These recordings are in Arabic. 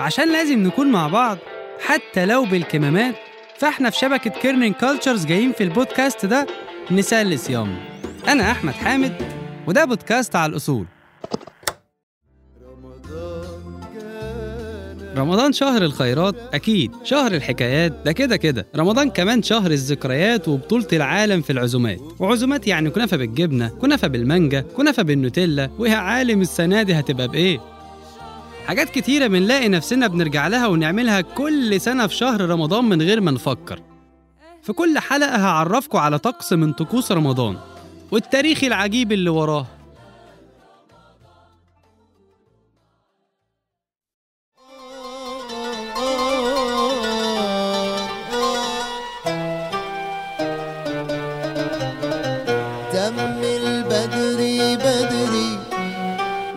عشان لازم نكون مع بعض حتى لو بالكمامات فاحنا في شبكة Kerning Cultures جايين في البودكاست ده نسلي صيامنا أنا أحمد حامد وده بودكاست على الأصول. رمضان شهر الخيرات؟ أكيد شهر الحكايات ده كده كده. رمضان كمان شهر الذكريات وبطولة العالم في العزومات. وعزومات يعني كنافة بالجبنة كنافة بالمانجا كنافة بالنوتيلا. ويا عالم السنة دي هتبقى بإيه؟ حاجات كتيرة بنلاقي نفسنا بنرجع لها ونعملها كل سنة في شهر رمضان من غير ما نفكر. في كل حلقة هعرفكم على طقس من طقوس رمضان. والتاريخ العجيب اللي وراه.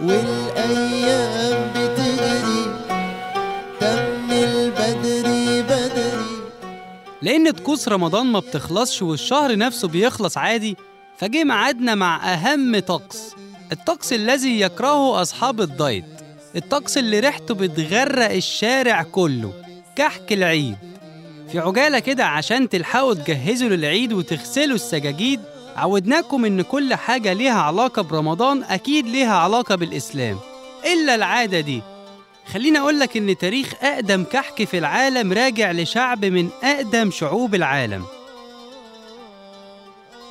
والأيام بتجري دم البدري بدري. لأن طقوس رمضان ما بتخلصش والشهر نفسه بيخلص عادي فجه ميعادنا مع أهم طقس. الطقس الذي يكرهه أصحاب الدايت. الطقس اللي ريحته بتغرق الشارع كله. كحك العيد. في عجالة كده عشان تلحقوا تجهزوا للعيد وتغسلوا السجاجيد عودناكم إن كل حاجة ليها علاقة برمضان أكيد ليها علاقة بالإسلام. إلا العادة دي. خليني أقول لك إن تاريخ أقدم كحك في العالم راجع لشعب من أقدم شعوب العالم.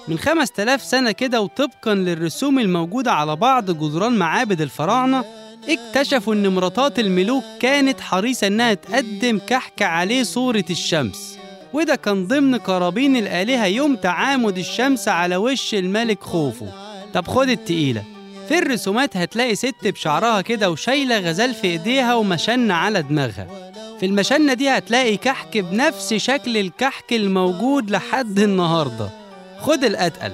من 5000 سنة كده وطبقا للرسوم الموجودة على بعض جدران معابد الفراعنة اكتشفوا إن مراتات الملوك كانت حريصة إنها تقدم كحك عليه صورة الشمس. وده كان ضمن قرابين الآلهة يوم تعامد الشمس على وش الملك خوفو. طب خد التقيلة. في الرسومات هتلاقي ست بشعرها كده وشايلة غزال في إيديها ومشنة على دماغها. في المشنة دي هتلاقي كحك بنفس شكل الكحك الموجود لحد النهاردة. خد الأتقل.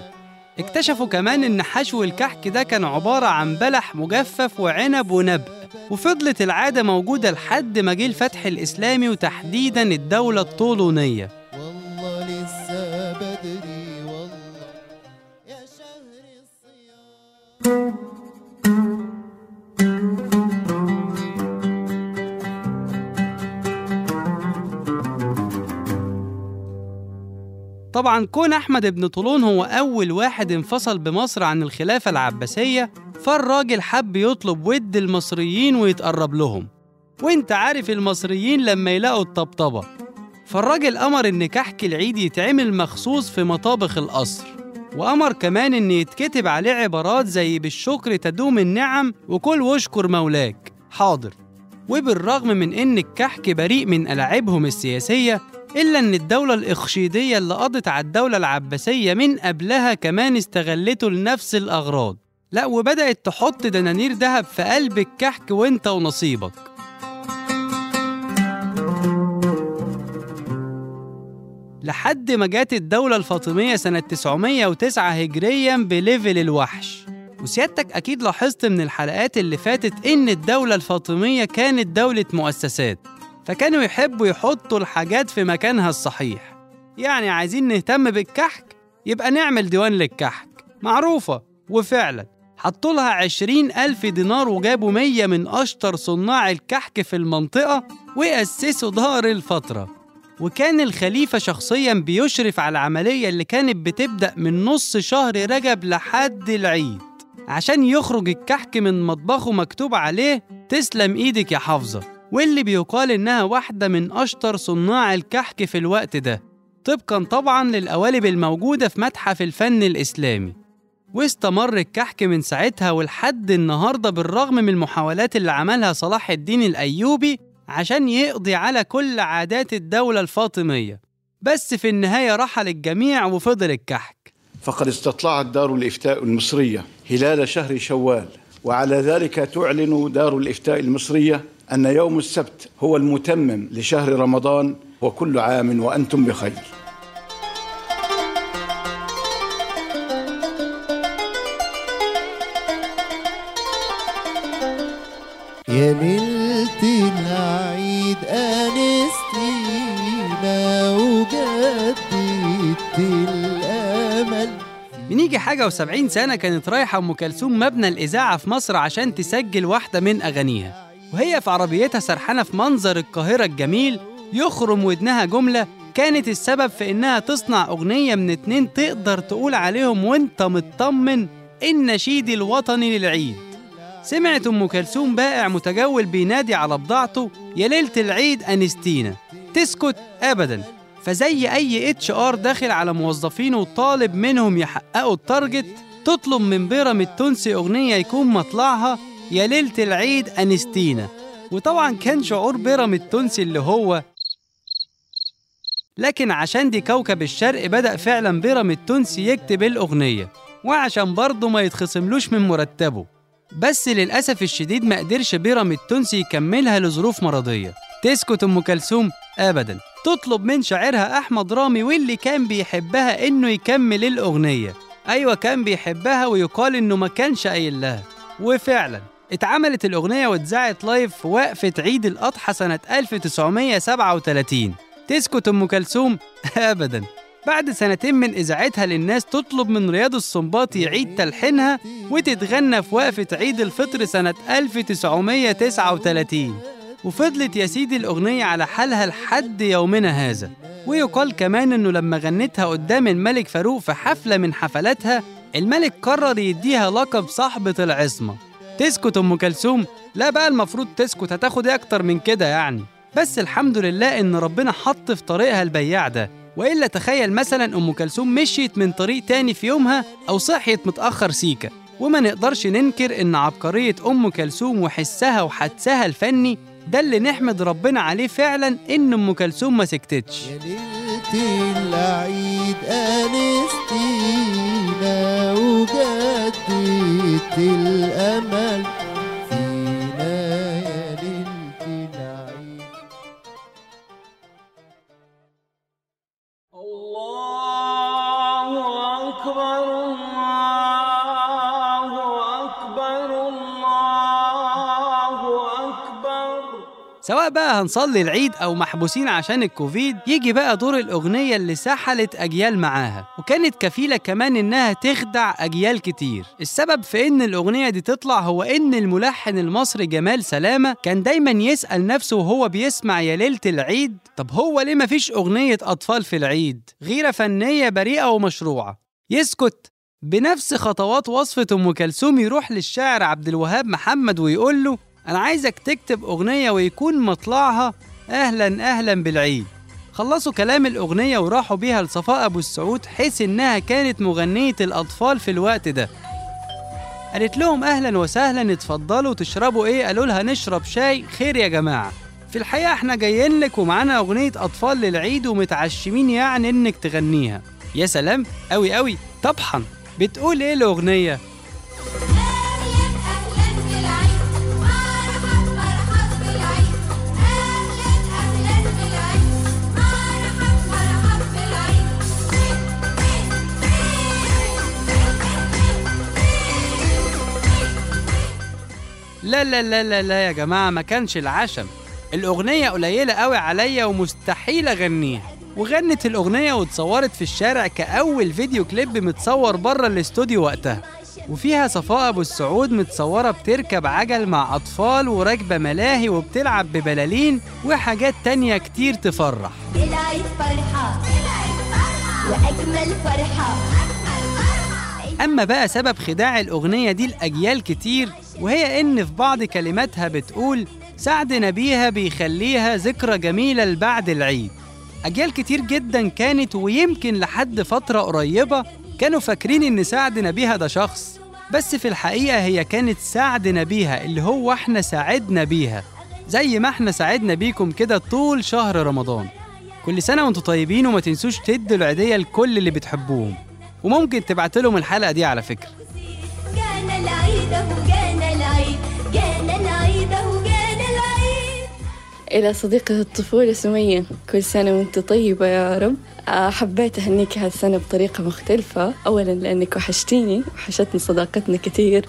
اكتشفوا كمان إن حشو الكحك ده كان عبارة عن بلح مجفف وعنب ونبق وفضلت العادة موجودة لحد ما جه الفتح الإسلامي وتحديدا الدولة الطولونية. طبعا كون أحمد بن طولون هو أول واحد انفصل بمصر عن الخلافة العباسية فالراجل حب يطلب ود المصريين ويتقرب لهم. وانت عارف المصريين لما يلاقوا الطبطبة. فالراجل أمر إن كحك العيد يتعمل مخصوص في مطابخ القصر. وأمر كمان إن يتكتب عليه عبارات زي بالشكر تدوم النعم وكل واشكر مولاك. حاضر. وبالرغم من إن الكحك بريء من ألاعيبهم السياسية إلا إن الدولة الإخشيدية اللي قضت على الدولة العباسية من قبلها كمان استغلته لنفس الأغراض. لا وبدأت تحط دنانير ذهب في قلب الكحك وانت ونصيبك. لحد ما جت الدولة الفاطمية سنة 909 هجريا بليفل الوحش. وسيادتك أكيد لاحظت من الحلقات اللي فاتت إن الدولة الفاطمية كانت دولة مؤسسات فكانوا يحبوا يحطوا الحاجات في مكانها الصحيح. يعني عايزين نهتم بالكحك يبقى نعمل ديوان للكحك. معروفة وفعلا. حطوا لها عشرين ألف دينار وجابوا مية من أشطر صناع الكحك في المنطقة وأسسوا دار الفترة. وكان الخليفة شخصيا بيشرف على العملية اللي كانت بتبدأ من نص شهر رجب لحد العيد. عشان يخرج الكحك من مطبخه مكتوب عليه تسلم إيدك يا حافظة واللي بيقال إنها واحدة من أشطر صناع الكحك في الوقت ده. طبقا طبعا للقوالب الموجودة في متحف الفن الإسلامي. واستمر الكحك من ساعتها ولحد النهاردة بالرغم من المحاولات اللي عملها صلاح الدين الأيوبي عشان يقضي على كل عادات الدولة الفاطمية. بس في النهاية رحل الجميع وفضل الكحك. فقد استطلعت دار الإفتاء المصرية هلال شهر شوال وعلى ذلك تعلن دار الإفتاء المصرية أن يوم السبت هو المتمم لشهر رمضان وكل عام وأنتم بخير. يا ليلة العيد أنستينا وجددت الأمل. من يجي حاجة وسبعين سنة كانت رايحة أم كلثوم مبنى الإذاعة في مصر عشان تسجل واحدة من أغانيها. وهي في عربيتها سرحانة في منظر القاهرة الجميل يخرم ودنها جملة كانت السبب في إنها تصنع أغنية من اتنين تقدر تقول عليهم وأنت مطمن النشيد الوطني للعيد. سمعت أم كلثوم بائع متجول بينادي على بضاعته يا ليلة العيد أنستينا تسكت أبدا. فزي أي HR داخل على موظفينه وطالب منهم يحققوا ال target تطلب من بيرم التونسي أغنية يكون مطلعها يا ليلة العيد أنستينا. وطبعا كان شعور بيرم التونسي اللي هو لكن عشان دي كوكب الشرق بدأ فعلا بيرم التونسي يكتب الأغنية وعشان برضه ما يتخصملوش من مرتبه. بس للأسف الشديد ما قدرش بيرم التونسي يكملها لظروف مرضية. تسكت أم كلثوم أبدا. تطلب من شاعرها أحمد رامي واللي كان بيحبها إنه يكمل الأغنية. أيوة كان بيحبها ويقال إنه ما كانش قايل لها. وفعلا اتعملت الأغنية واتذاعت لايف في وقفة عيد الأضحى سنة 1937 تسكت أم كلثوم أبدا. بعد سنتين من إذاعتها للناس تطلب من رياض السنباطي يعيد تلحينها وتتغنى في وقفة عيد الفطر سنة 1939 وفضلت يا سيدي الأغنية على حالها لحد يومنا هذا. ويقال كمان إنه لما غنتها قدام الملك فاروق في حفلة من حفلاتها الملك قرر يديها لقب صاحبة العصمة. تسكت أم كلثوم؟ لا بقى المفروض تسكت هتاخد إيه أكتر من كده يعني؟ بس الحمد لله إن ربنا حط في طريقها البياع ده. وإلا تخيل مثلا أم كلثوم مشيت من طريق تاني في يومها أو صحيت متأخر سيكا. وما نقدرش ننكر إن عبقرية أم كلثوم وحسها وحدسها الفني ده اللي نحمد ربنا عليه فعلا إن أم كلثوم ما سكتتش. يا ليلة العيد أنستينا وجددت الأمل أكبر الله أكبر الله أكبر. سواء بقى هنصلي العيد أو محبوسين عشان الكوفيد يجي بقى دور الأغنية اللي سحلت أجيال معاها وكانت كفيلة كمان إنها تخدع أجيال كتير. السبب في إن الأغنية دي تطلع هو إن الملحن المصري جمال سلامة كان دايما يسأل نفسه وهو بيسمع يا ليلة العيد طب هو ليه مفيش أغنية أطفال في العيد؟ غيرة فنية بريئة ومشروعة. يسكت. بنفس خطوات وصفة أم كلثوم يروح للشاعر عبد الوهاب محمد ويقول له أنا عايزك تكتب أغنية ويكون مطلعها أهلا أهلا بالعيد. خلصوا كلام الأغنية وراحوا بيها لصفاء أبو السعود حيث إنها كانت مغنية الأطفال في الوقت ده. قالت لهم أهلا وسهلا اتفضلوا تشربوا إيه؟ قالوا لها نشرب شاي. خير يا جماعة. في الحقيقة إحنا جايين لك ومعانا أغنية أطفال للعيد ومتعشمين يعني إنك تغنيها. يا سلام أوي أوي. طبعا بتقول مرحب بالعيد لا لا لا لا لا يا جماعة ما كانش العشم. الأغنية قليلة قوي عليا ومستحيل أغنيها. وغنت الأغنية واتصورت في الشارع كأول فيديو كليب متصور بره الاستوديو وقتها. وفيها صفاء أبو السعود متصورة بتركب عجل مع أطفال وراكبة ملاهي وبتلعب ببلالين وحاجات تانية كتير تفرح. فرحة. وأجمل فرحة. أما بقى سبب خداع الأغنية دي لأجيال كتير وهي إن في بعض كلماتها بتقول سعد نبيها بيخليها ذكرى جميلة لبعد العيد. أجيال كتير جدا كانت ويمكن لحد فترة قريبة كانوا فاكرين إن سعد نبيها ده شخص. بس في الحقيقة هي كانت سعد نبيها اللي هو إحنا ساعدنا بيها زي ما إحنا ساعدنا بيكم كده طول شهر رمضان. كل سنة وأنتم طيبين وما تنسوش تدوا العيدية لكل اللي بتحبوهم. وممكن تبعت لهم الحلقة دي على فكرة. إلى صديقة الطفولة سمية كل سنة وأنت طيبة يا رب. حبيت أهنيك هالسنة بطريقة مختلفة. أولا لأنك وحشتيني وحشتني صداقتنا كتير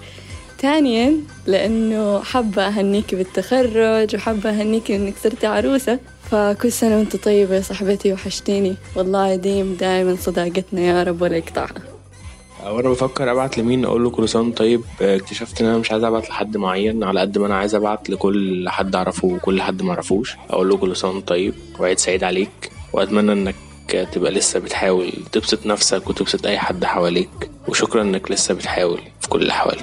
ثانيا لأنه حابة أهنيك بالتخرج وحابة أهنيك إنك صرتي عروسة. فكل سنة وأنت طيبة يا صاحبتي وحشتيني. والله يديم دائما صداقتنا يا رب ولا يقطعها. أو أنا بفكر أبعت لمين؟ أقول له كل سنة طيب. اكتشفت إن أنا مش عايز أبعت لحد معين على قد ما أنا عايز أبعت لكل حد أعرفه وكل حد ما أعرفوش. أقول له كل سنة طيب وعيد سعيد عليك. وأتمنى إنك تبقى لسه بتحاول تبسط نفسك وتبسط أي حد حواليك. وشكرا إنك لسه بتحاول في كل الاحوال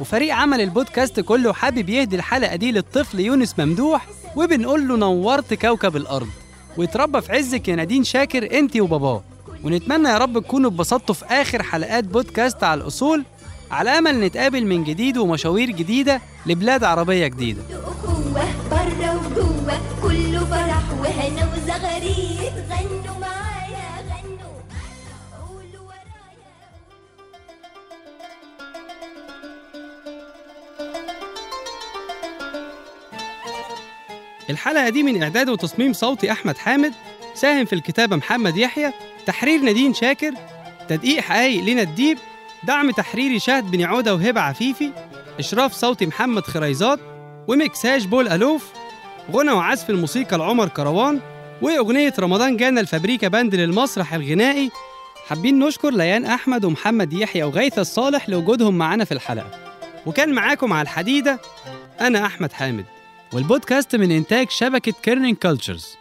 وفريق عمل البودكاست كله حابب يهدي الحلقة دي للطفل يونس ممدوح وبنقول له نورت كوكب الأرض. ويتربى في عزك يا نادين شاكر انت وباباه. ونتمنى يا رب تكونوا اتبسطتوا في آخر حلقات بودكاست على الأصول. على أمل نتقابل من جديد ومشاوير جديدة لبلاد عربية جديدة. أخوة برا وجوة كله فرح وهنا وزغاريد غنوا معايا غنوا قولوا ورايا. الحلقة دي من إعداد وتصميم صوتي أحمد حامد. ساهم في الكتابة محمد يحيى تحرير نادين شاكر تدقيق حقايق لينا الديب دعم تحريري شهد بن عودة وهبة عفيفي إشراف صوتي محمد خريزات ومكساج بول ألوف غنى وعزف الموسيقى لعمر كروان وأغنية رمضان جانا الفابريكا باند للمسرح الغنائي. حابين نشكر ليان أحمد ومحمد يحيى وغيث الصالح لوجودهم معانا في الحلقة. وكان معاكم على الحديدة أنا أحمد حامد. والبودكاست من إنتاج شبكة Kerning Cultures